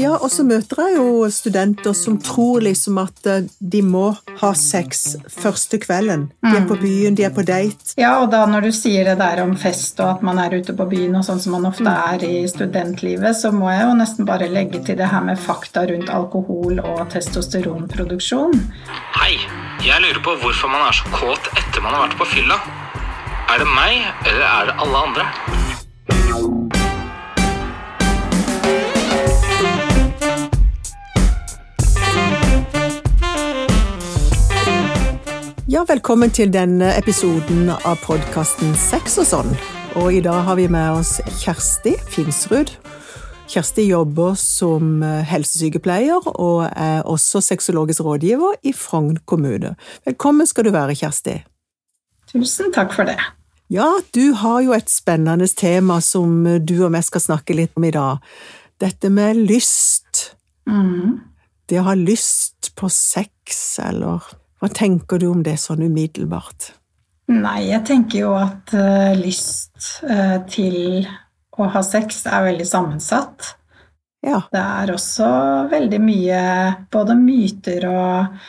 Ja, og så møter jeg jo studenter som tror liksom at eh, de må ha sex første kvelden. De er på Mm. byen, de er på date. Ja, og da når du sier det der om fest og at man er ute på byen og sånn som man ofte er i studentlivet, så må jeg jo nesten bare legge til det her med fakta rundt alkohol og testosteronproduksjon. Hei, jeg lurer på hvorfor man er så kåt etter man har vært på fylla. Er det meg, eller er det alle andre? Ja, velkommen til denne episoden av podkasten Sex og sånn. Og i dag har vi med oss Kjersti Finsrud. Kjersti jobber som eh, helsesykepleier og er også sexologisk rådgiver i Frogn kommune. Velkommen skal du være, Kjersti. Tusen takk for det. Ja, du har jo et spennende tema som du og jeg skal snakke litt om i dag. Dette med lyst. Mm. Det å ha lyst på sex, eller hva tenker du om det sånn umiddelbart? Nei, jeg tenker jo at uh, lyst uh, til å ha sex er veldig sammensatt. Ja, Det er også veldig mye både myter og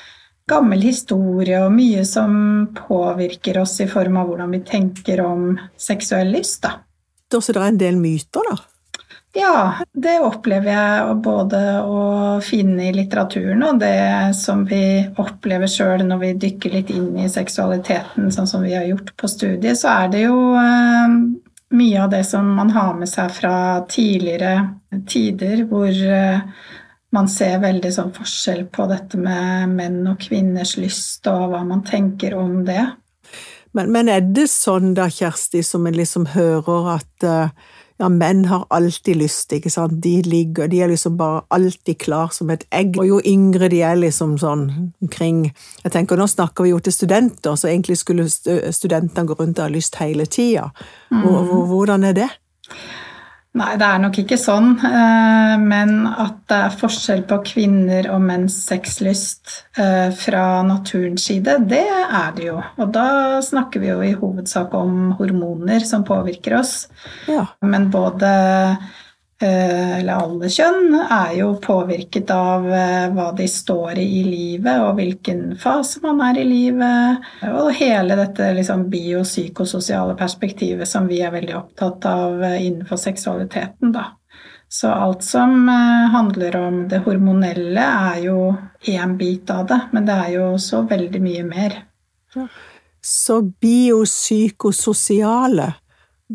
gammel historie og mye som påvirker oss i form av hvordan vi tenker om seksuell lyst, da. så det er en del myter, da. Ja, det opplever jeg både å finne i litteraturen og det som vi opplever sjøl når vi dykker litt inn i seksualiteten, sånn som vi har gjort på studiet, så er det jo eh, mye av det som man har med seg fra tidligere tider, hvor eh, man ser veldig sånn forskjell på dette med menn og kvinners lyst, og hva man tenker om det. Men, men er det sånn da, Kjersti, som en liksom hører at eh, ja, menn har alltid lyst, ikke sant? De ligger, de er liksom bare alltid klar som et egg. Og jo yngre de er liksom sånn omkring Jeg tenker, nå snakker vi jo til studenter, så egentlig skulle studentene gå rundt og ha lyst hele tida. Hvor- Hvordan er det? Nei, det er nok ikke sånn, eh, men at det er forskjell på kvinner og menns sexlyst eh, fra naturens side, det er det jo. Og da snakker vi jo i hovedsak om hormoner som påvirker oss. Ja. Men både eller alle kjønn er jo påvirket av eh, hva de står i i livet, og hvilken fase man er i livet, og hele dette liksom biopsykososiale perspektivet som vi er veldig opptatt av eh, innenfor seksualiteten, da. Så alt som eh, handler om det hormonelle, er jo én bit av det, men det er jo så veldig mye mer. Så biopsykososiale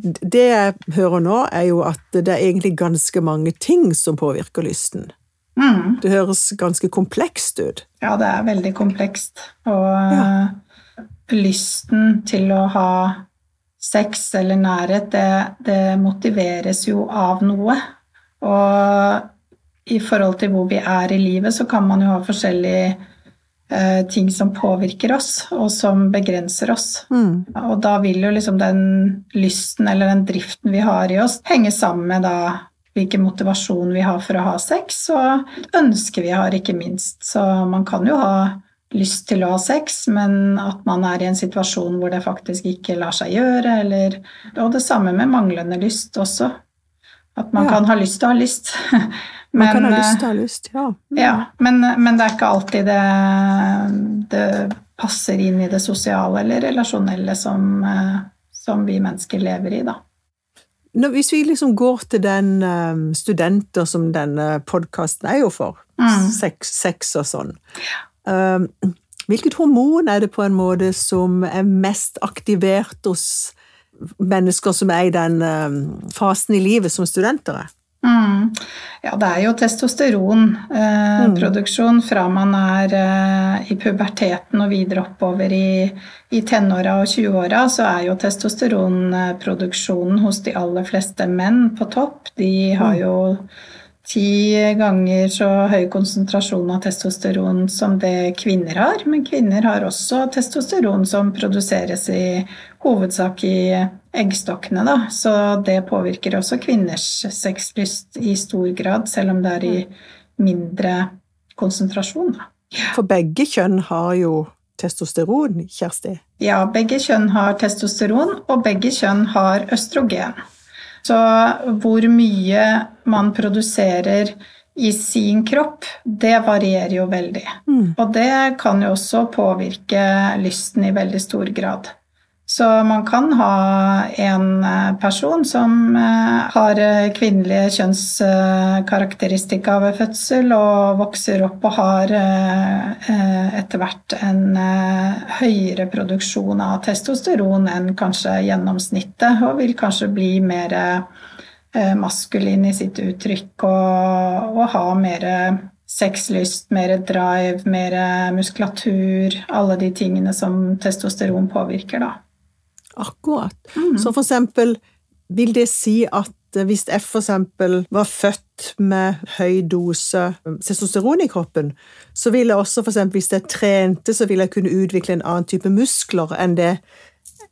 Det jeg hører nå, er jo at det er egentlig ganske mange ting som påvirker lysten. Mm. Det høres ganske komplekst ut. Ja, det er veldig komplekst. Og Ja. eh, lysten til å ha sex eller nærhet, det, det motiveres jo av noe. Og i forhold til hvor vi er i livet, så kan man jo ha forskjellige ting som påvirker oss, og som begrenser oss. Mm. Og da vil jo liksom den lysten eller den driften vi har i oss, henge sammen med da hvilken motivasjon vi har for å ha sex, og ønsker vi har, ikke minst. Så man kan jo ha lyst til å ha sex, men at man er i en situasjon hvor det faktisk ikke lar seg gjøre, eller Og det samme med manglende lyst også. At man Ja. kan ha lyst til å ha lyst. Man kan ha lyst eh, til å ha lyst, ja. ja, men, men det er ikke alltid det, det passer inn i det sosiale eller relasjonelle som, eh, som vi mennesker lever i, da. Nå, hvis vi liksom går til den um, studenter som denne podkasten er jo for, Mm. sex, sex og sånn, um, hvilket hormon er det på en måte som er mest aktivert hos mennesker som er i den um, fasen i livet som studenter er? Mm. Ja, det er jo testosteronproduksjon fra man er eh, i puberteten og videre oppover i, i tenåra og 20-åra, så er jo testosteronproduksjonen hos de aller fleste menn på topp. De har jo ti ganger så høy konsentrasjon av testosteron som det kvinner har. Men kvinner har også testosteron som produseres i hovedsak i eggstokkene, da. Så det påvirker også kvinners sexlyst i stor grad, selv om det er i mindre konsentrasjon, da. For begge kjønn har jo testosteron, Kjersti. Ja, begge kjønn har testosteron, og begge kjønn har østrogen. Så hvor mye man produserer i sin kropp, det varierer jo veldig. Mm. Og det kan jo også påvirke lysten i veldig stor grad. Så man kan ha en eh, person som eh, har eh, kvinnelige kjønnskarakteristika ved fødsel og vokser opp og har etter hvert en høyere produksjon av testosteron enn kanskje gjennomsnittet, og vil kanskje bli mer maskulin i sitt uttrykk og, og ha mer sexlyst, mer drive, mer muskulatur, alle de tingene som testosteron påvirker, da. Akkurat. Mm. Så for eksempel, vil det si at hvis jeg for eksempel var født med høy dose testosteron i kroppen, så vil jeg også for eksempel, hvis jeg trente, så vil jeg kunne utvikle en annen type muskler enn det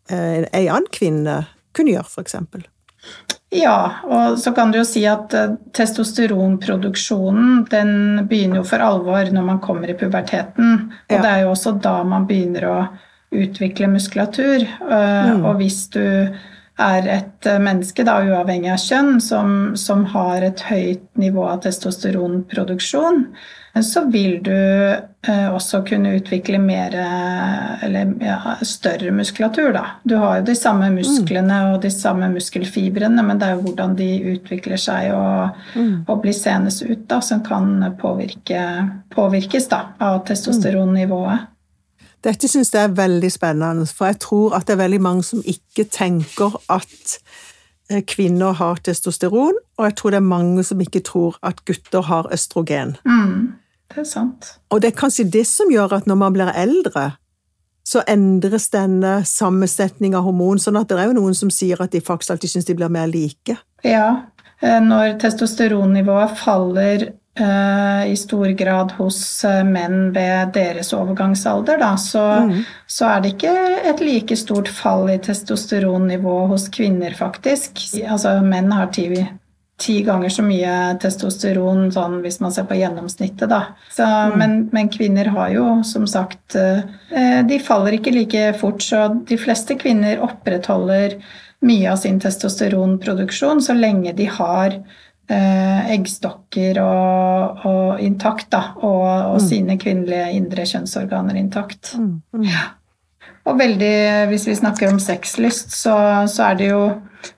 en ei annen kvinne kunne gjøre, for eksempel. Ja, og så kan du jo si at eh, testosteronproduksjonen den begynner jo for alvor når man kommer i puberteten. Og ja. det er jo også da man begynner å utvikle muskulatur. Eh, mm. Og hvis du er et eh, menneske, da, uavhengig av kjønn, som, som, har et høyt nivå av testosteronproduksjon, så vil du eh, også kunne utvikle mer eller ja, større muskulatur, da. Du har jo de samme mm. musklene og de samme muskelfibrene, men det er jo hvordan de utvikler seg og, mm. og blir senest ut, da, som kan påvirke, påvirkes da, av testosteronnivået. Dette syns jeg er veldig spennende, for jeg tror at det er veldig mange som ikke tenker at eh, kvinner har testosteron, og jeg tror det er mange som ikke tror at gutter har østrogen. Mm, det er sant. Og det er kanskje det som gjør at når man blir eldre, så endres denne sammensetningen av hormon, sånn at det er jo noen som sier at de faktisk alltid syns de blir mer like. Ja, eh, når testosteronnivået faller i stor grad hos uh, menn ved deres overgangsalder, da, så, mm. så, er det ikke et like stort fall i testosteronnivå hos kvinner, faktisk. Altså, menn har ti, ti ganger så mye testosteron sånn, hvis man ser på gjennomsnittet, da. Så, mm. men, men, kvinner har jo som sagt uh, De faller ikke like fort, så de fleste kvinner opprettholder mye av sin testosteronproduksjon så lenge de har eh, eggstokker og, og intakt, da, og, og mm. sine kvinnelige indre kjønnsorganer intakt. Mm. Mm. Ja. Og veldig, hvis vi snakker om sexlyst, så, så er det jo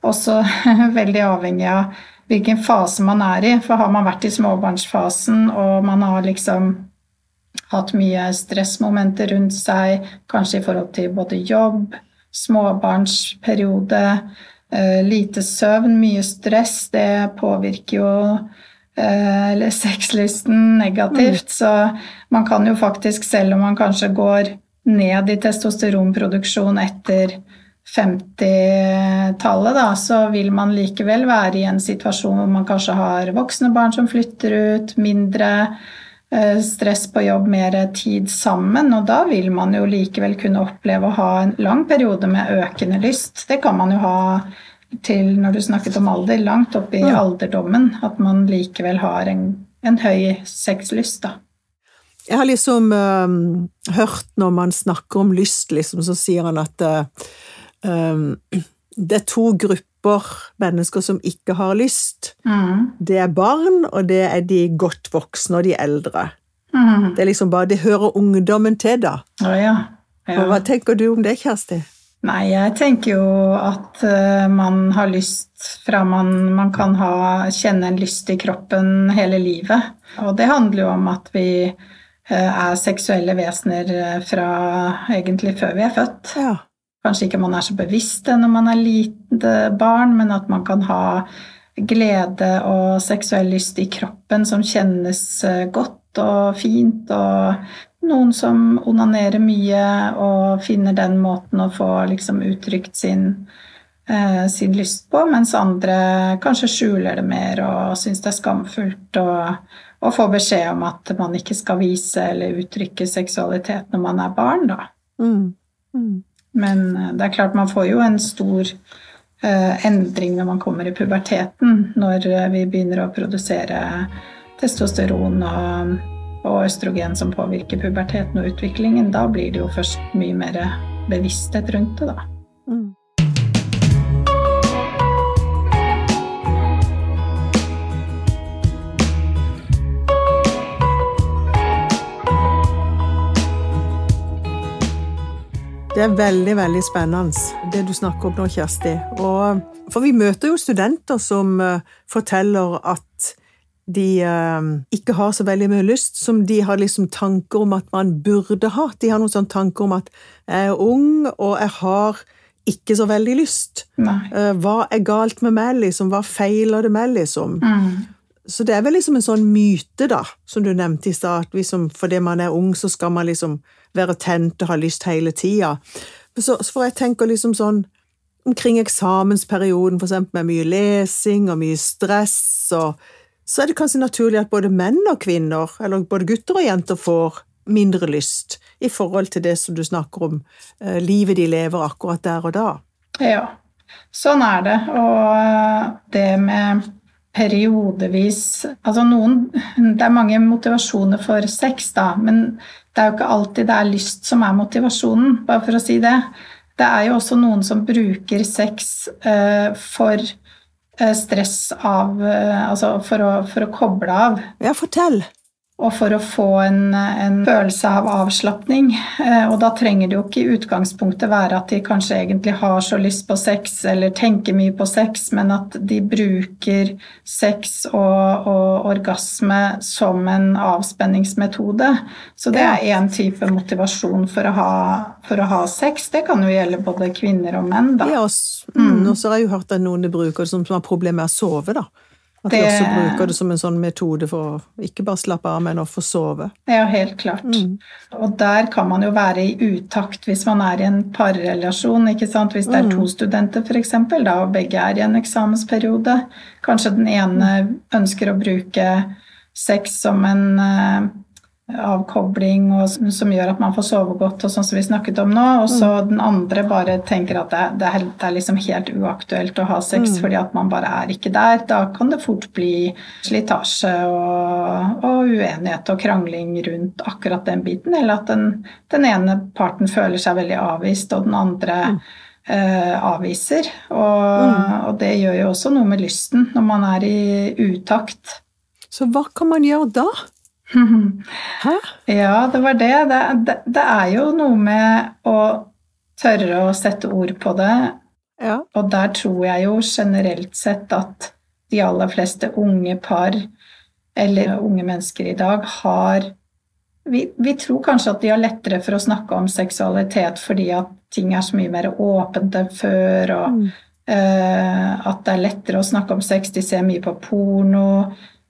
også veldig avhengig av hvilken fase man er i. For har man vært i småbarnsfasen og man har liksom hatt mye stressmomenter rundt seg, kanskje i forhold til både jobb, småbarnsperiode, Eh, lite søvn, mye stress, det påvirker jo eh, eller sexlysten negativt. Mm. Så man kan jo faktisk, selv om man kanskje går ned i testosteronproduksjon etter 50-tallet, da, så vil man likevel være i en situasjon hvor man kanskje har voksne barn som flytter ut, mindre eh, stress på jobb, mer tid sammen. Og da vil man jo likevel kunne oppleve å ha en lang periode med økende lyst. Det kan man jo ha til, når du snakket om alder, langt opp i mm. alderdommen. At man likevel har en, en høy sexlyst, da. Jeg har liksom um, hørt når man snakker om lyst, liksom, så sier han at um, det er to grupper mennesker som ikke har lyst. Mm. Det er barn, og det er de godt voksne og de eldre. Mm. Det er liksom bare, det hører ungdommen til, da. Oh, ja. Ja. Hva tenker du om det, Kjersti? Nei, jeg tenker jo at uh, man har lyst fra man, man kan ha, kjenne en lyst i kroppen hele livet. Og det handler jo om at vi uh, er seksuelle vesener eh, fra egentlig før vi er født. Ja. Kanskje ikke man er så bevisst det når man er lite barn, men at man kan ha glede og seksuell lyst i kroppen som kjennes godt og fint og noen som onanerer mye og finner den måten å få liksom uttrykt sin, eh, sin lyst på, mens andre kanskje skjuler det mer og syns det er skamfullt og, og får beskjed om at man ikke skal vise eller uttrykke seksualitet når man er barn, da. Mm. Mm. Men eh, det er klart man får jo en stor eh, endring når man kommer i puberteten, når eh, vi begynner å produsere testosteron og og østrogen som påvirker puberteten og utviklingen, da blir det jo først mye mer bevissthet rundt det, da. Mm. Det er veldig veldig spennende, det du snakker om nå, Kjersti. Og, for vi møter jo studenter som eh, forteller at de uh, ikke har så veldig mye lyst, som de har liksom tanker om at man burde ha. De har noen sånne tanker om at jeg er ung, og jeg har ikke så veldig lyst. Uh, hva er galt med meg, liksom? Hva feiler det med, liksom? Mm. Så det er vel liksom en sånn myte, da, som du nevnte i stad, at liksom, fordi man er ung, så skal man liksom være tent og ha lyst hele tida. Så, for jeg tenker liksom sånn omkring eksamensperioden, for eksempel med mye lesing og mye stress, og så er det kanskje naturlig at både menn og kvinner, eller både gutter og jenter, får mindre lyst i forhold til det som du snakker om, eh, livet de lever akkurat der og da. Ja, sånn er det. Og det med periodevis Altså noen Det er mange motivasjoner for sex, da, men det er jo ikke alltid det er lyst som er motivasjonen, bare for å si det. Det er jo også noen som bruker sex uh, for stress av uh, Altså for å, for å, koble av. Ja, fortell og for å få en, en følelse av avslapning. Eh, og da trenger det jo ikke i utgangspunktet være at de kanskje egentlig har så lyst på sex eller tenker mye på sex, men at de bruker sex og, og orgasme som en avspenningsmetode. Så det er én type motivasjon for å, ha, for å, ha, sex. Det kan jo gjelde både kvinner og menn, da. Ja, mm. mm. og så har jeg jo hørt at noen bruker det som, som har problemer med å sove, da. At de også bruker det som en sånn metode for å ikke bare slappe av, men å få sove. Ja, helt klart. Mm. Og der kan man jo være i utakt hvis man er i en parrelasjon. ikke sant? Hvis det er to mm. studenter f.eks., da, og begge er i en eksamensperiode. Kanskje den ene ønsker å bruke sex som en eh, avkobling og, som gjør at man får sove godt, og sånn som vi snakket om nå. Og så mm. den andre bare tenker at det, det, er, det, er, liksom helt uaktuelt å ha sex mm. fordi at man bare er ikke der. Da kan det fort bli slitasje og, og, uenighet og krangling rundt akkurat den biten. Eller at den, den ene parten føler seg veldig avvist, og den andre mm. eh, avviser. Og, mm. og det gjør jo også noe med lysten når man er i utakt. Så hva kan man gjøre da? Hæ? Ja, det var det. Det, det. det, er jo noe med å tørre å sette ord på det. Ja. Og der tror jeg jo generelt sett at de aller fleste unge par, eller unge mennesker i dag, har vi, vi, tror kanskje at de har lettere for å snakke om seksualitet fordi at ting er så mye mer åpent enn før, og mm. uh, at det er lettere å snakke om sex. De ser mye på porno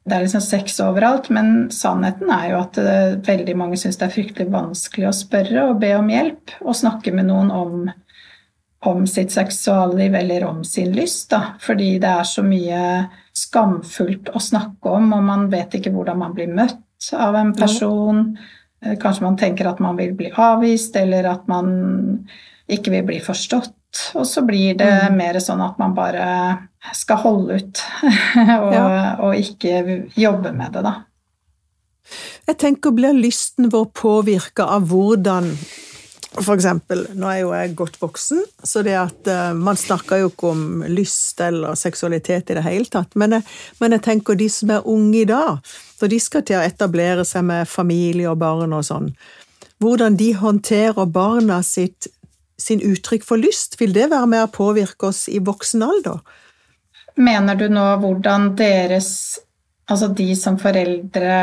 det er liksom sex overalt, men sannheten er jo at uh, veldig mange syns det er fryktelig vanskelig å spørre og be om hjelp og snakke med noen om, om sitt seksualliv eller om sin lyst, da. Fordi det er så mye skamfullt å snakke om, og man vet ikke hvordan man blir møtt av en person. Uh, kanskje man tenker at man vil bli avvist, eller at man ikke vil bli forstått. Og så blir det mm. mer sånn at man bare skal holde ut og, ja. og, ikke jobbe med det, da. Jeg tenker, blir lysten vår påvirka av hvordan for eksempel, nå er jo jeg godt voksen, så det at uh, man snakker jo ikke om lyst eller seksualitet i det hele tatt, men jeg, men jeg tenker de som er unge i dag, for de skal til å etablere seg med familie og barn og sånn, hvordan de håndterer barna sitt sin uttrykk for lyst, vil det være med å påvirke oss i voksen alder? Mener du nå hvordan deres, altså de som foreldre,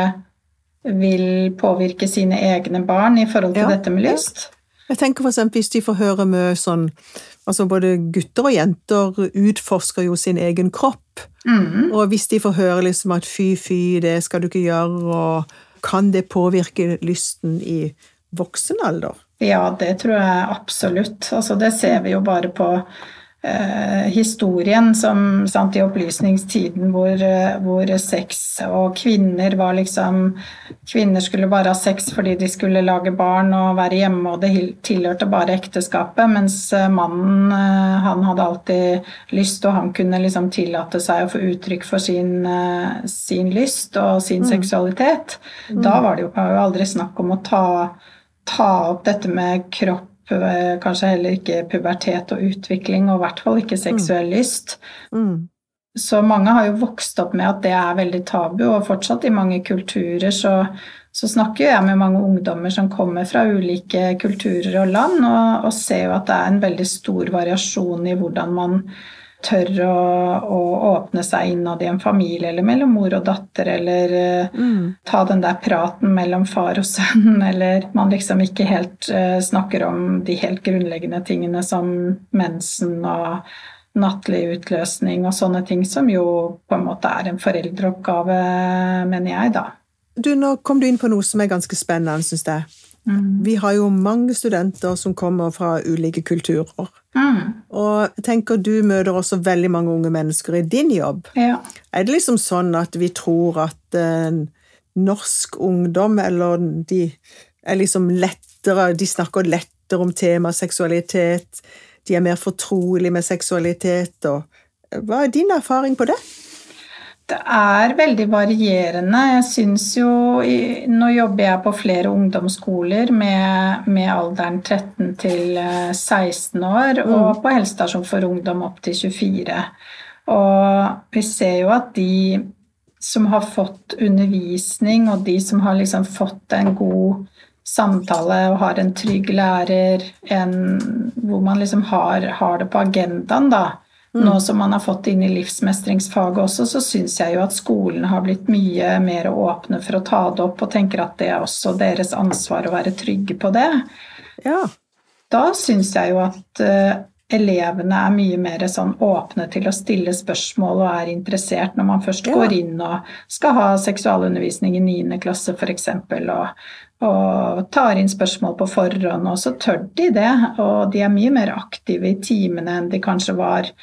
vil påvirke sine egne barn i forhold til ja, dette med lyst? Jeg tenker for eksempel hvis de får høre mye sånn Altså både gutter og jenter utforsker jo sin egen kropp. Mm. Og hvis de får høre liksom at fy, fy, det skal du ikke gjøre, og kan det påvirke lysten i voksen alder? Ja, det tror jeg absolutt. Altså, det ser vi jo bare på eh, historien som sant, i opplysningstiden hvor, eh, hvor, sex og kvinner var liksom Kvinner skulle bare ha sex fordi de skulle lage barn og være hjemme, og det tilhørte bare ekteskapet, mens eh, mannen eh, han hadde alltid lyst, og han kunne liksom tillate seg å få uttrykk for sin, sin lyst og sin mm. seksualitet. Mm. Da var det jo aldri snakk om å ta ta opp dette med kropp, eh, kanskje heller ikke pubertet og utvikling, og i hvert fall ikke seksuell mm. lyst. Mm. Så mange har jo vokst opp med at det er veldig tabu, og fortsatt i mange kulturer så, så snakker jeg med mange ungdommer som kommer fra ulike kulturer og land, og, og ser jo at det er en veldig stor variasjon i hvordan man tør å, å, åpne seg innad i en familie, eller mellom mor og datter, eller eh, mm. ta den der praten mellom far og sønn, eller man liksom ikke helt uh, snakker om de helt grunnleggende tingene som mensen og nattlig utløsning og sånne ting, som jo på en måte er en foreldreoppgave, mener jeg, da. Du, nå kom du inn på noe som er ganske spennende, syns jeg. Mm. Vi har jo mange studenter som kommer fra ulike kulturer. Mm. Og jeg tenker du møter også veldig mange unge mennesker i din jobb. Ja. Er det liksom sånn at vi tror at eh, norsk ungdom, eller de er liksom lettere De snakker lettere om temaet seksualitet, de er mer fortrolig med seksualitet, og hva er din erfaring på det? Det er veldig varierende. Jeg syns jo Nå jobber jeg på flere ungdomsskoler med, med alderen 13 til 16 eh, år, mm. og på helsestasjon for ungdom opp til 24. Og vi ser jo at de som har fått undervisning, og de som har liksom fått en god samtale og har en trygg lærer, en, hvor man liksom har, har det på agendaen, da. Nå som man har fått inn i livsmestringsfaget også, så syns jeg jo at skolen har blitt mye mer åpne for å ta det opp, og tenker at det er også deres ansvar å være trygge på det. Ja. Da syns jeg jo at uh, elevene er mye mer sånn åpne til å stille spørsmål og er interessert når man først ja. går inn og skal ha seksualundervisning i 9. klasse f.eks. Og, og tar inn spørsmål på forhånd, og så tør de det. Og de er mye mer aktive i timene enn de kanskje var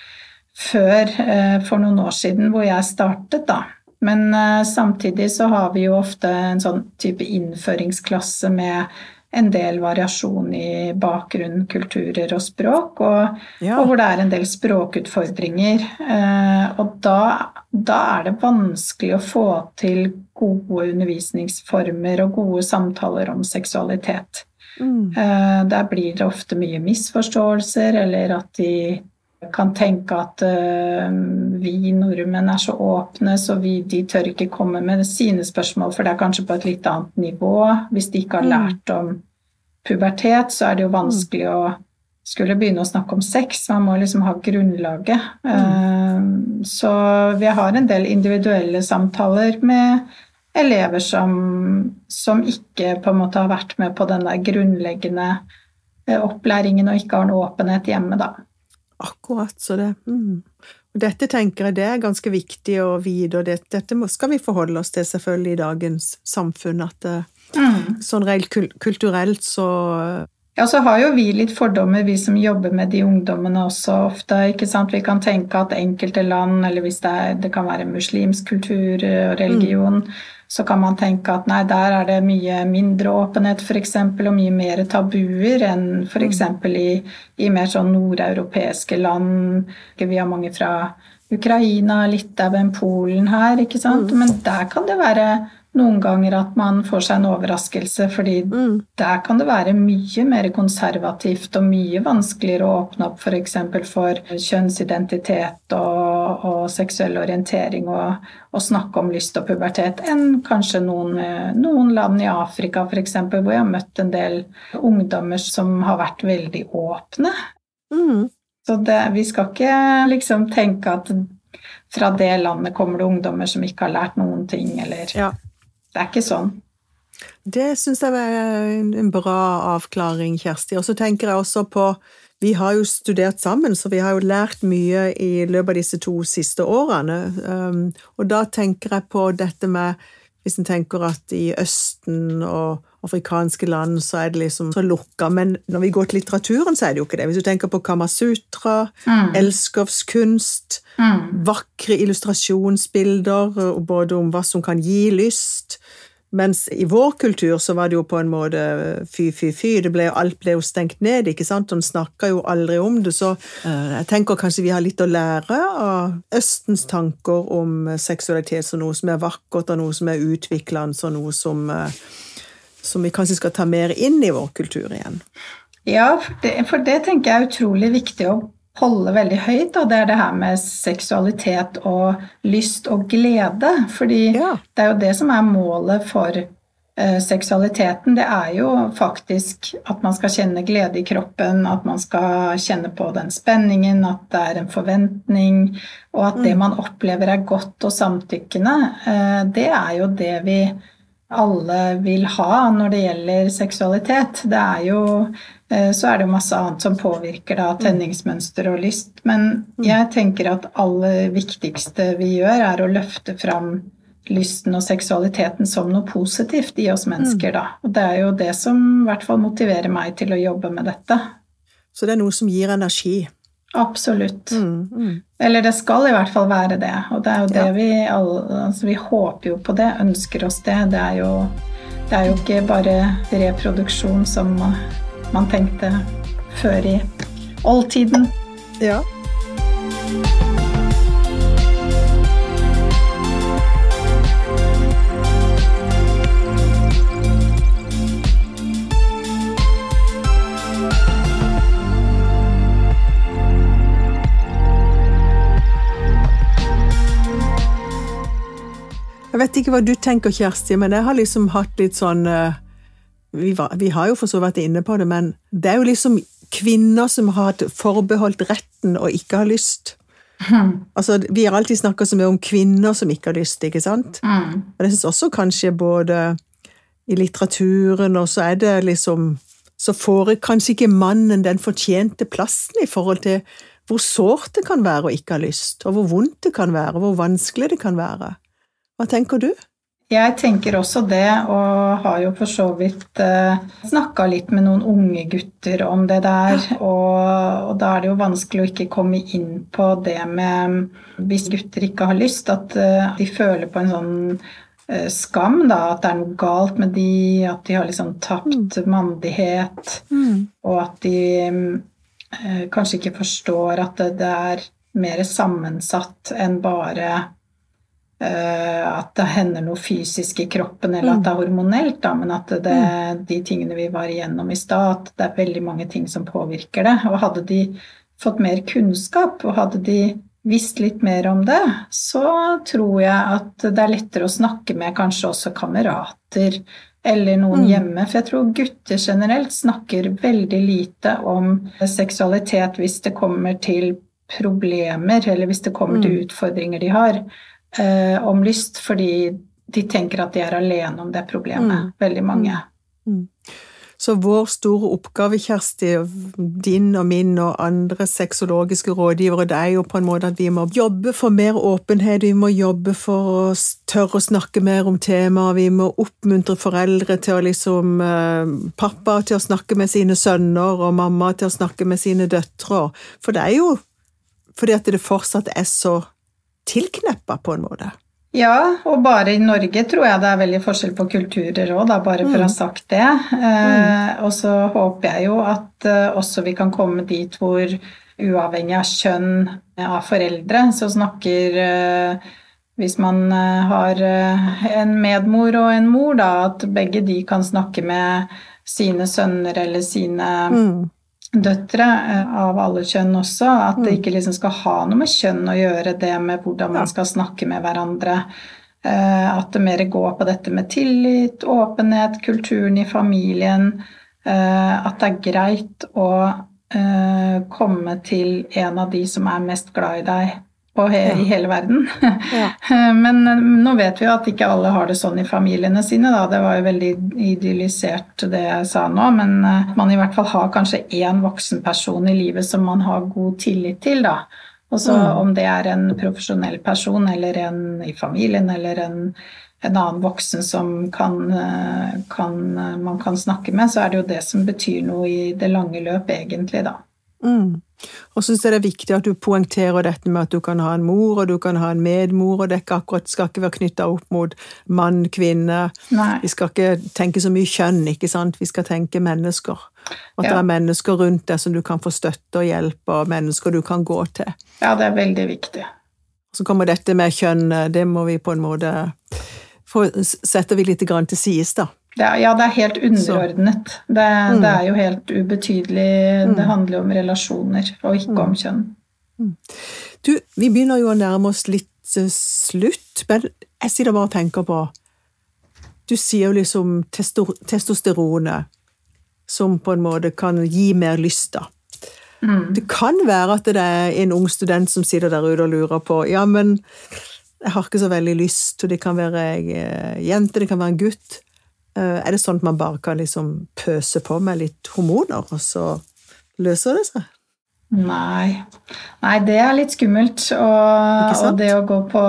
før eh, for noen år siden hvor jeg startet, da. Men eh, samtidig så har vi jo ofte en sånn type innføringsklasse med en del variasjon i bakgrunn, kulturer og språk, og, ja. og hvor det er en del språkutfordringer. Eh, og da, da, er det vanskelig å få til gode undervisningsformer og gode samtaler om seksualitet. Mm. Der blir det ofte mye misforståelser, eller at de kan tenke at uh, vi nordmenn er så åpne, så vi, de tør ikke komme med sine spørsmål, for det er kanskje på et litt annet nivå. Hvis de ikke har mm. lært om pubertet, så er det jo vanskelig å skulle begynne å snakke om sex. Man må liksom ha grunnlaget. Mm. Uh, så vi har en del individuelle samtaler med elever som, som ikke på en måte har vært med på den der grunnleggende uh, opplæringen og ikke har noe åpenhet hjemme, da. Akkurat så det mm. Og dette tenker jeg det er ganske viktig å vite, og det, dette skal vi forholde oss til selvfølgelig i dagens samfunn, at det, eh, mm. sånn rent kulturelt så ja, så har jo vi litt fordommer, vi som jobber med de ungdommene også ofte. ikke sant? Vi kan tenke at enkelte land, eller hvis det, er, det kan være muslimsk kultur og religion, mm så kan man tenke at nei, der er det mye mindre åpenhet f.eks. og mye mer tabuer enn f.eks. I, i mer sånn nordeuropeiske land. Vi har mange fra Ukraina, Litauen, Polen her, ikke sant. Mm. Men der kan det være noen ganger at man får seg en overraskelse, fordi mm. der kan det være mye mer konservativt og mye vanskeligere å åpne opp f.eks. For, for kjønnsidentitet og, og seksuell orientering og, og, snakke om lyst og pubertet enn kanskje noen, noen land i Afrika f.eks., hvor jeg har møtt en del ungdommer som har vært veldig åpne. Mm. Så det, vi skal ikke liksom tenke at fra det landet kommer det ungdommer som ikke har lært noen ting, eller ja. Det er ikke sånn. Det syns jeg er en bra avklaring, Kjersti. Og så tenker jeg også på Vi har jo studert sammen, så vi har jo lært mye i løpet av disse to siste årene. Um, og da tenker jeg på dette med Hvis en tenker at i Østen og afrikanske land så er det liksom så lukka, men når vi går til litteraturen, så er det jo ikke det. Hvis du tenker på Kamasutra, mm. elskovskunst, mm. vakre illustrasjonsbilder både om hva som kan gi lyst, mens i vår kultur så var det jo på en måte fy, fy, fy. Ble, alt ble jo stengt ned, ikke sant? Og en snakka jo aldri om det. Så uh, jeg tenker kanskje vi har litt å lære av Østens tanker om seksualitet som noe som er vakkert, og noe som er utviklende, og noe som, uh, som vi kanskje skal ta mer inn i vår kultur igjen. Ja, for det, for det tenker jeg er utrolig viktig å holde veldig høyt, og det er det her med seksualitet og lyst og glede. Fordi ja. det er jo det som er målet for eh, seksualiteten, det er jo faktisk at man skal kjenne glede i kroppen, at man skal kjenne på den spenningen, at det er en forventning, og at det man opplever er godt og samtykkende, eh, det er jo det vi alle vil ha når det gjelder seksualitet. Det er jo eh, så er det jo masse annet som påvirker da, tenningsmønster og lyst. Men jeg tenker at aller viktigste vi gjør, er å løfte fram lysten og seksualiteten som noe positivt i oss mennesker, da. Og det er jo det som i hvert fall motiverer meg til å jobbe med dette. Så det er noe som gir energi. Absolutt. Mm, mm. Eller det skal i hvert fall være det. Og det er jo det Ja. vi alle altså Vi håper jo på det, ønsker oss det. Det er jo, det er jo ikke bare reproduksjon som man tenkte før i oldtiden. Ja. Jeg vet ikke hva du tenker, Kjersti, men jeg har liksom hatt litt sånn eh, vi, var, vi har jo for så vidt vært inne på det, men det er jo liksom kvinner som har forbeholdt retten og ikke har lyst. Altså, Vi har alltid snakka så mye om kvinner som ikke har lyst, ikke sant? Mm. Men jeg syns også kanskje både i litteraturen og så er det liksom Så får kanskje ikke mannen den fortjente plassen i forhold til hvor sårt det kan være å ikke ha lyst, og hvor vondt det kan være, og hvor vanskelig det kan være. Hva tenker du? Jeg tenker også det, og har jo for så vidt eh, snakka litt med noen unge gutter om det der. Og, og da er det jo vanskelig å ikke komme inn på det med Hvis gutter ikke har lyst, at uh, de føler på en sånn uh, skam, da. At det er noe galt med de, at de har liksom tapt mandighet. Og at de uh, kanskje ikke forstår at det, det er mer sammensatt enn bare at det hender noe fysisk i kroppen, eller at det er hormonelt, da, men at det, de tingene vi var igjennom i stad, at det er veldig mange ting som påvirker det. Og hadde de fått mer kunnskap, og hadde de visst litt mer om det, så tror jeg at det er lettere å snakke med kanskje også kamerater eller noen hjemme. For jeg tror gutter generelt snakker veldig lite om seksualitet hvis det kommer til problemer, eller hvis det kommer til utfordringer de har eh, om lyst, fordi de tenker at de er alene om det problemet. Veldig mange. Så vår store oppgave, Kjersti, din og min og andre sexologiske rådgivere, det er jo på en måte at vi må jobbe for mer åpenhet, vi må jobbe for å tørre å snakke mer om temaer, vi må oppmuntre foreldre til å liksom eh, Pappa til å snakke med sine sønner, og mamma til å snakke med sine døtre. For det er jo fordi at det fortsatt er så tilkneppa, på en måte. Ja, og bare i Norge tror jeg det er veldig forskjell på kulturer òg, bare for å ha sagt det. Eh, og så håper jeg jo at eh, også vi kan komme dit hvor uavhengig av kjønn av foreldre, så snakker eh, Hvis man eh, har eh, en medmor og en mor, da, at begge de kan snakke med sine sønner eller sine døtre eh, av alle kjønn også. At det ikke liksom skal ha noe med kjønn å gjøre, det med hvordan man skal snakke med hverandre. Eh, At det mer går på dette med tillit, åpenhet, kulturen i familien. eh, At det er greit å komme til en av de som er mest glad i deg på he i hele verden. Men eh, nå vet vi jo at ikke alle har det sånn i familiene sine. Da. Det var jo veldig idyllisert det jeg sa nå, men eh, man i hvert fall har kanskje én voksen person i livet som man har god tillit til. Da. Og så om det er en profesjonell person eller en i familien eller en, en annen voksen som kan, eh, kan, man kan snakke med, så er det jo det som betyr noe i det lange løp, egentlig, da. Mm. Og så syns jeg det er viktig at du poengterer dette med at du kan ha en mor, og du kan ha en medmor, og det ikke akkurat, skal ikke være knytta opp mot mann, kvinne. Nei. Vi skal ikke tenke så mye kjønn, ikke sant? Vi skal tenke mennesker. At Ja. det er mennesker rundt deg som du kan få støtte og hjelp, og mennesker du kan gå til. Ja, det er veldig viktig. Så kommer dette med kjønn, det må vi på en måte få, setter vi litt grann til sides, da. Det er, ja, det er helt underordnet. Det, det er jo helt ubetydelig. Det handler jo om relasjoner, og ikke om kjønn. Du, vi begynner jo å nærme oss litt eh, slutt, men jeg sitter bare og tenker på Du sier jo liksom testo testosteronet som på en måte kan gi mer lyst, da. Mm. Det kan være at det er en ung student som sitter der ute og lurer på ja, men jeg har ikke så veldig lyst, og det kan være ei jente, det kan være en gutt. Eh, Er det sånn at man bare kan liksom pøse på med litt hormoner, og så løser det seg? Nei. Nei, det er litt skummelt. Og, og det å gå på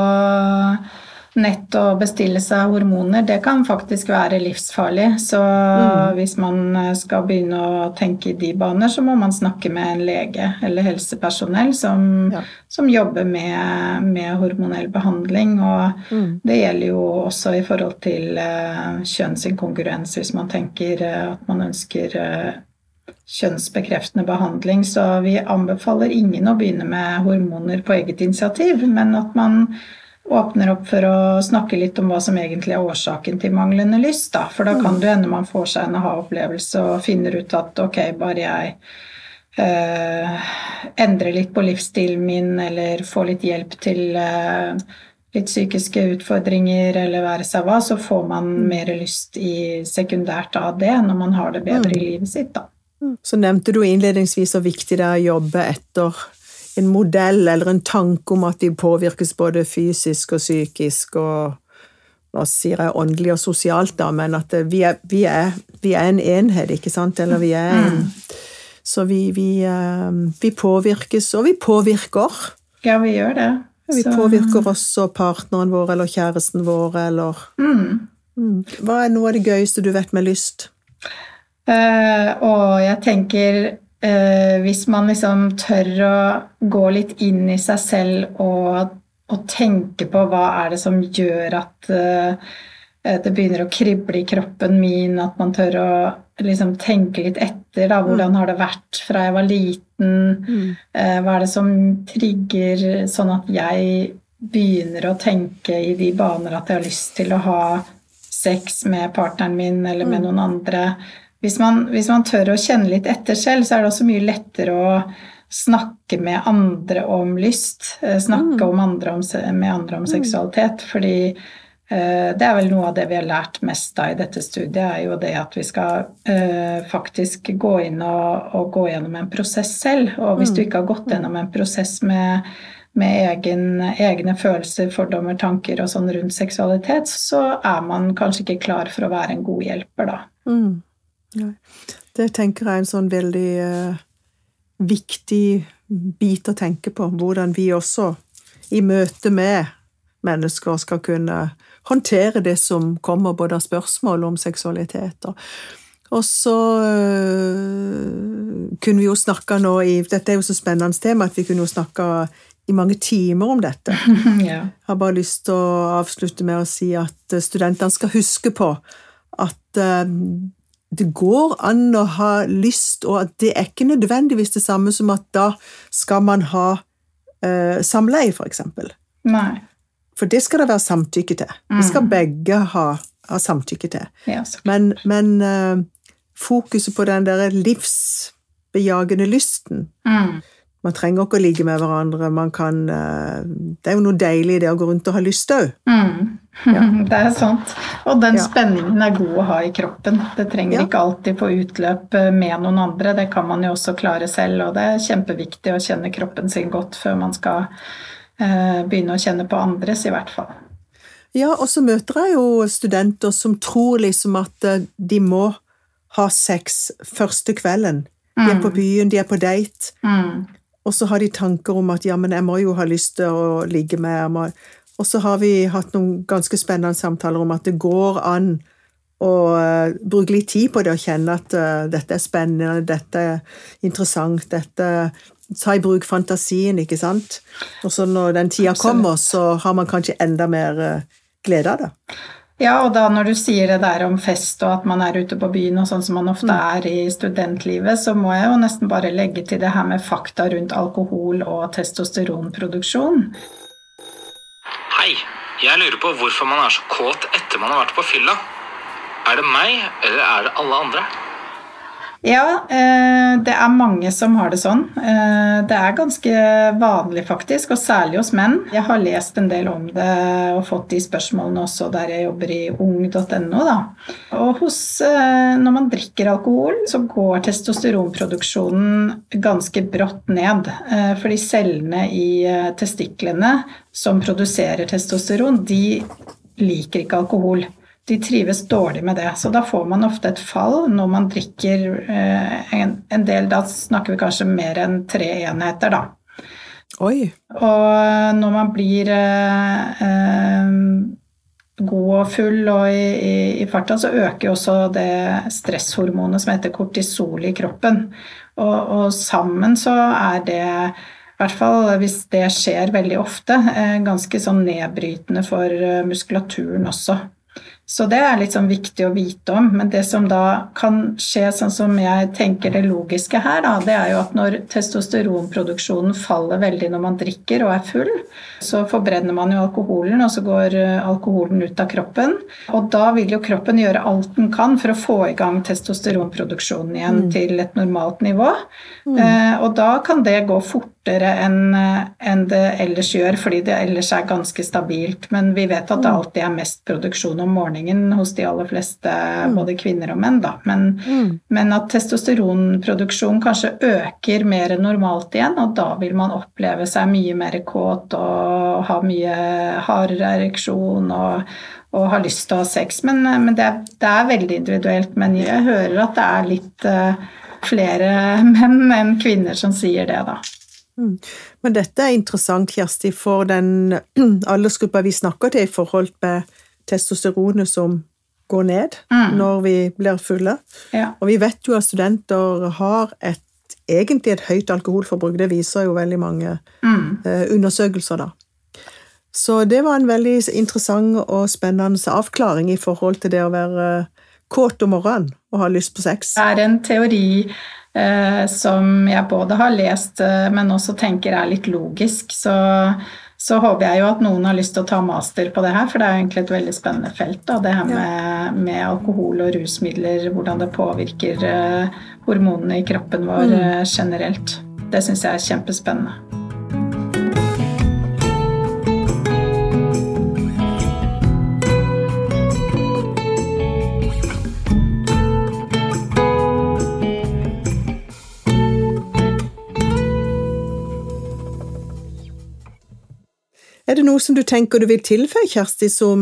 nett og bestille seg hormoner, det kan faktisk være livsfarlig. Så Mm. hvis man skal begynne å tenke i de baner, så må man snakke med en lege eller helsepersonell som, Ja. som jobber med, med hormonell behandling. Og Mm. det gjelder jo også i forhold til uh, kjønnsinkongruens, hvis man tenker uh, at man ønsker uh, kjønnsbekreftende behandling. Så vi anbefaler ingen å begynne med hormoner på eget initiativ, men at man åpner opp for å snakke litt om hva som egentlig er årsaken til manglende lyst. Da. For da kan det hende man får seg en aha-opplevelse og finner ut at ok, bare jeg eh, endrer litt på livsstilen min, eller får litt hjelp til eh, litt psykiske utfordringer, eller være seg hva, så får man mer lyst i sekundært av det når man har det bedre i livet sitt. Da. Så nevnte du innledningsvis hvor viktig det er å jobbe etter en modell eller en tanke om at de påvirkes både fysisk og psykisk og hva sier jeg åndelig og sosialt, da, men at vi er, vi er, vi er en enhet, ikke sant? Eller vi er en Så vi, vi, eh, vi påvirkes, og vi påvirker. Ja, vi gjør det. Vi påvirker også partneren vår eller kjæresten vår, eller Mm. mm. Hva er noe av det gøyeste du vet med lyst? Uh, og jeg tenker eh, hvis man liksom tør å gå litt inn i seg selv og, og tenke på hva er det som gjør at eh, det begynner å krible i kroppen min, at man tør å liksom tenke litt etter, da, hvordan har det vært fra jeg var liten, eh, hva er det som trigger sånn at jeg begynner å tenke i de baner at jeg har lyst til å ha sex med partneren min eller med noen andre. Hvis man, hvis man tør å kjenne litt etter selv, så er det også mye lettere å snakke med andre om lyst. eh, Snakke om andre om, med andre om seksualitet. Fordi eh, det er vel noe av det vi har lært mest av i dette studiet, er jo det at vi skal eh, faktisk gå inn og, og gå gjennom en prosess selv. Og hvis du ikke har gått gjennom en prosess med med egen, egne følelser, fordommer, tanker og sånn rundt seksualitet, så er man kanskje ikke klar for å være en god hjelper, da. Mm. Nei. Det tenker jeg er en sånn veldig eh, viktig bit å tenke på. Hvordan vi også, i møte med mennesker, skal kunne håndtere det som kommer både av spørsmål om seksualitet. Og, og så øh, kunne vi jo snakka nå i Dette er jo så spennende tema at vi kunne jo snakka i mange timer om dette. ja. Jeg har bare lyst til å avslutte med å si at studentene skal huske på at eh, det går an å ha lyst, og at det er ikke nødvendigvis det samme som at da skal man ha eh, samleie, for eksempel. Nei. For det skal det være samtykke til. Det skal begge ha, ha samtykke til. Ja, Men, men eh, fokuset på den der livsbejagende lysten mm. Man trenger ikke å ligge med hverandre. Man kan, eh, det er jo noe deilig i det å gå rundt og ha lyst òg. Mm. Det er sant. Og den Ja. spenningen er god å ha i kroppen. Det trenger Ja. ikke alltid få utløp eh, med noen andre. Det kan man jo også klare selv, og det er kjempeviktig å kjenne kroppen sin godt før man skal eh, begynne å kjenne på andres, i hvert fall. Ja, og så møter jeg jo studenter som tror liksom at eh, de må ha sex første kvelden. De er på byen, de er på date, Mm. Og så har de tanker om at ja, men jeg må jo ha lyst til å ligge med. Og så har vi hatt noen ganske spennende samtaler om at det går an å eh, bruke litt tid på det og kjenne at uh, dette er spennende, dette er interessant, dette Ta i bruk fantasien, ikke sant? Og så når den tida kommer, så har man kanskje enda mer eh, glede av det. Ja, og da når du sier det der om fest og at man er ute på byen og sånn som man ofte er i studentlivet, så må jeg jo nesten bare legge til det her med fakta rundt alkohol og testosteronproduksjon. Hei, jeg lurer på hvorfor man er så kåt etter man har vært på fylla. Er det meg, eller er det alle andre? Ja, eh, det er mange som har det sånn. Eh, det er ganske vanlig, faktisk, og særlig hos menn. Jeg har lest en del om det og fått de spørsmålene også der jeg jobber i ung.no. Og hos, eh, når man drikker alkohol, så går testosteronproduksjonen ganske brått ned. Fordi cellene i testiklene som produserer testosteron, de liker ikke alkohol de trives dårlig med det. Så da får man ofte et fall når man drikker eh, en, en, del Da snakker vi kanskje mer enn tre enheter, da. Oi. Og når man blir eh, eh, god og full og i, i, i, farta, så øker også det stresshormonet som heter kortisol i kroppen. Og, og sammen så er det i hvert fall hvis det skjer veldig ofte, eh, ganske sånn nedbrytende for eh, muskulaturen også. Så det er litt sånn viktig å vite om. Men det som da kan skje, sånn som jeg tenker det logiske her, da, det er jo at når testosteronproduksjonen faller veldig når man drikker og er full, så forbrenner man jo alkoholen, og så går eh, alkoholen ut av kroppen. Og da vil jo kroppen gjøre alt den kan for å få i gang testosteronproduksjonen igjen mm. til et normalt nivå. Mm. Eh, og da kan det gå fortere enn eh, en det ellers gjør, fordi det ellers er ganske stabilt. Men vi vet at det mm. alltid er mest produksjon om morgenen morgenen hos de aller fleste, mm. både kvinner og menn. Da. Men, mm. men at testosteronproduksjonen kanskje øker mer enn normalt igjen, og da vil man oppleve seg mye mer kåt og ha mye hardere ereksjon og, og ha lyst til å ha sex. Men, men det, det, er, veldig individuelt. Men jeg hører at det er litt uh, flere menn enn kvinner som sier det, da. Mm. Men dette er interessant, Kjersti, for den aldersgruppa vi snakker til i forhold med testosteronet som går ned mm. når vi blir fulle. Ja. Og vi vet jo at studenter har et, egentlig et høyt alkoholforbruk. Det viser jo veldig mange mm. eh, undersøkelser, da. Så det var en veldig interessant og spennende avklaring i forhold til det å være kåt om morgenen og ha lyst på sex. Det er en teori eh, som jeg både har lest, eh, men også tenker er litt logisk. Så så håper jeg jo at noen har lyst til å ta master på det her, for det er egentlig et veldig spennende felt. Da, det her med, med, alkohol og rusmidler, hvordan det påvirker uh, hormonene i kroppen vår uh, generelt. Det syns jeg er kjempespennende. Er det noe som du tenker du vil tilføye, Kjersti, som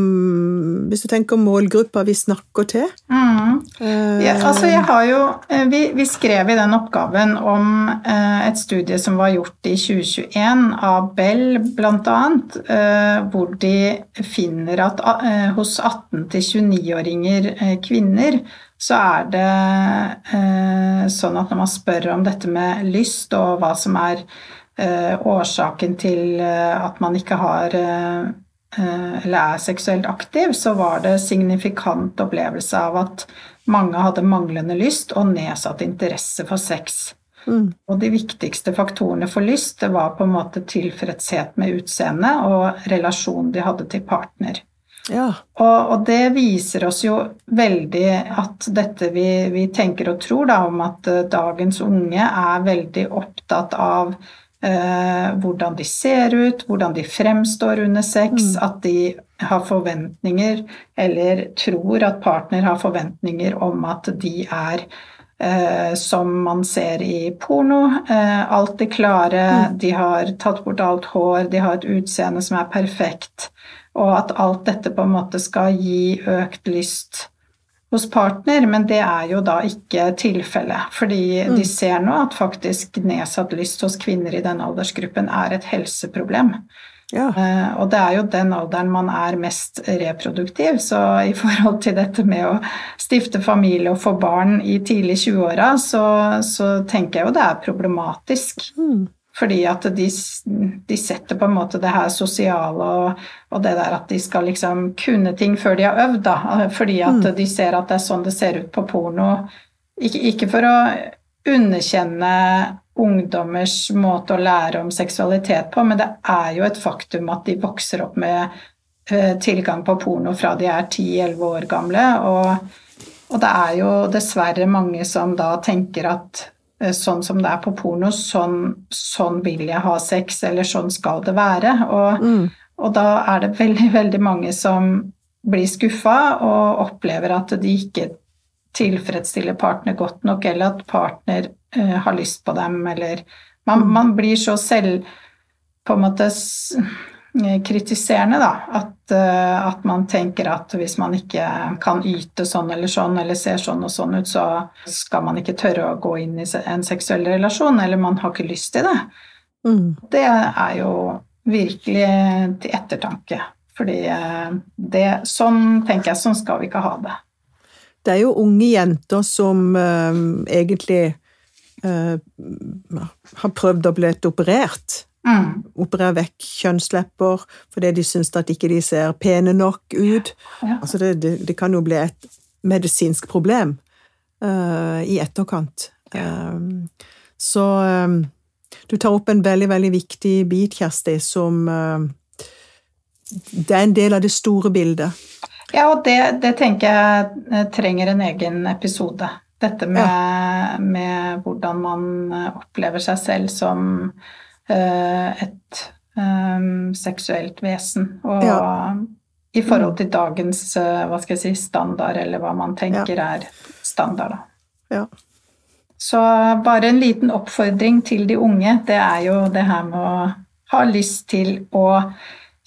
hvis du tenker målgruppa vi snakker til? Mm. Uh, ja, altså jeg har jo eh, vi, vi, skrev i den oppgaven om uh, et studie som var gjort i 2021 av Bell bl.a., uh, hvor de finner at hos 18-29-åringer kvinner så er det sånn at når man spør om dette med lyst og hva som er Eh, årsaken til eh, at man ikke har eh, eller er seksuelt aktiv, så var det signifikant opplevelse av at mange hadde manglende lyst og nedsatt interesse for sex. Mm. Og de viktigste faktorene for lyst det var på en måte tilfredshet med utseendet og relasjonen de hadde til partner. Ja. Og, og, det viser oss jo veldig at dette vi, vi tenker og tror da, om at dagens unge er veldig opptatt av eh, hvordan de ser ut, hvordan de fremstår under sex, mm. at de har forventninger, eller tror at partner har forventninger om at de er eh, som man ser i porno. Eh, alltid klare, mm. de har tatt bort alt hår, de har et utseende som er perfekt, og at alt dette på en måte skal gi økt lyst hos partner, men det er jo da ikke tilfellet. Fordi mm. de ser nå at faktisk nedsatt lyst hos kvinner i den aldersgruppen er et helseproblem. Ja. Uh, og det er jo den alderen man er mest reproduktiv, så i forhold til dette med å stifte familie og få barn i tidlig 20-åra, så, så, tenker jeg jo det er problematisk. Mm. Fordi at de, de, setter på en måte det her sosiale og, og, det der at de skal liksom kunne ting før de har øvd, da. Fordi at mm. de ser at det er sånn det ser ut på porno. Ikke, ikke, for å underkjenne ungdommers måte å lære om seksualitet på, men det er jo et faktum at de vokser opp med uh, tilgang på porno fra de er 10-11 år gamle. og Og det er jo dessverre mange som da tenker at sånn som det er på porno, sånn, sånn vil jeg ha sex, eller sånn skal det være. Og, Mm. og da er det veldig, veldig mange som blir skuffa og opplever at de ikke tilfredsstiller partner godt nok, eller at partner eh, har lyst på dem, eller man, man blir så selv på en måte eh, kritiserende, da. At, eh, at man tenker at hvis man ikke kan yte sånn eller sånn, eller ser sånn og sånn ut, så skal man ikke tørre å gå inn i en seksuell relasjon, eller man har ikke lyst til det. Mm. Det er jo virkelig til ettertanke. Fordi eh, det, sånn tenker jeg, sånn skal vi ikke ha det. Det er jo unge jenter som eh, egentlig eh, har prøvd å bli operert. Mm. Operere vekk kjønnslepper fordi de syns at ikke de ser pene nok ut. Ja. Altså det, det, det kan jo bli et medisinsk problem uh, i etterkant. Eh, så um, du tar opp en veldig, veldig viktig bit, Kjersti, som uh, Det er en del av det store bildet. Ja, og det, det tenker jeg trenger en egen episode. Dette med, med hvordan man opplever seg selv som et um, seksuelt vesen. Og Ja. i forhold til dagens eh, hva skal jeg si, standard, eller hva man tenker er standard. Da. Ja. Så bare en liten oppfordring til de unge, det er jo det her med å ha lyst til å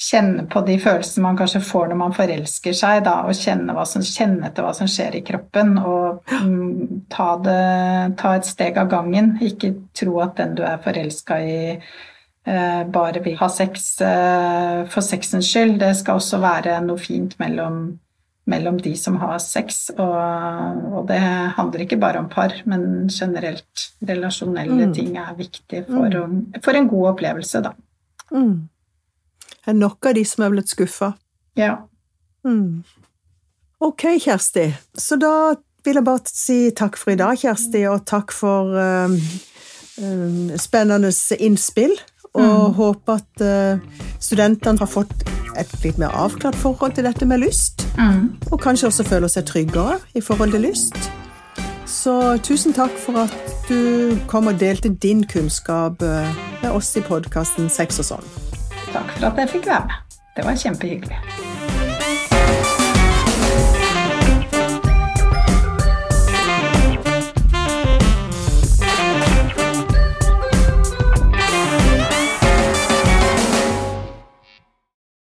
kjenne på de følelsene man kanskje får når man forelsker seg, da, og kjenne, som, kjenne etter hva som skjer i kroppen, og mm, ta, det, ta et steg av gangen. Ikke tro at den du er forelska i, eh, bare vil ha sex eh, for sexens skyld. Det skal også være noe fint mellom, mellom de som har sex, og, og det handler ikke bare om par, men generelt relasjonelle Mm. ting er viktig for, å, for en god opplevelse, da. Mm. Er nok av de som er blitt skuffa. Ja. Mm. Ok, Kjersti. Så da vil jeg bare si takk for i dag, Kjersti, og takk for um, um, spennende innspill. Og håper at uh, studentene har fått et litt mer avklart forhold til dette med lyst. Mm. Og kanskje også føler seg tryggere i forhold til lyst. Så tusen takk for at du kom og delte din kunnskap uh, med oss i podkasten Sex og sånn. Takk for at jeg fikk være med. Det var kjempehyggelig.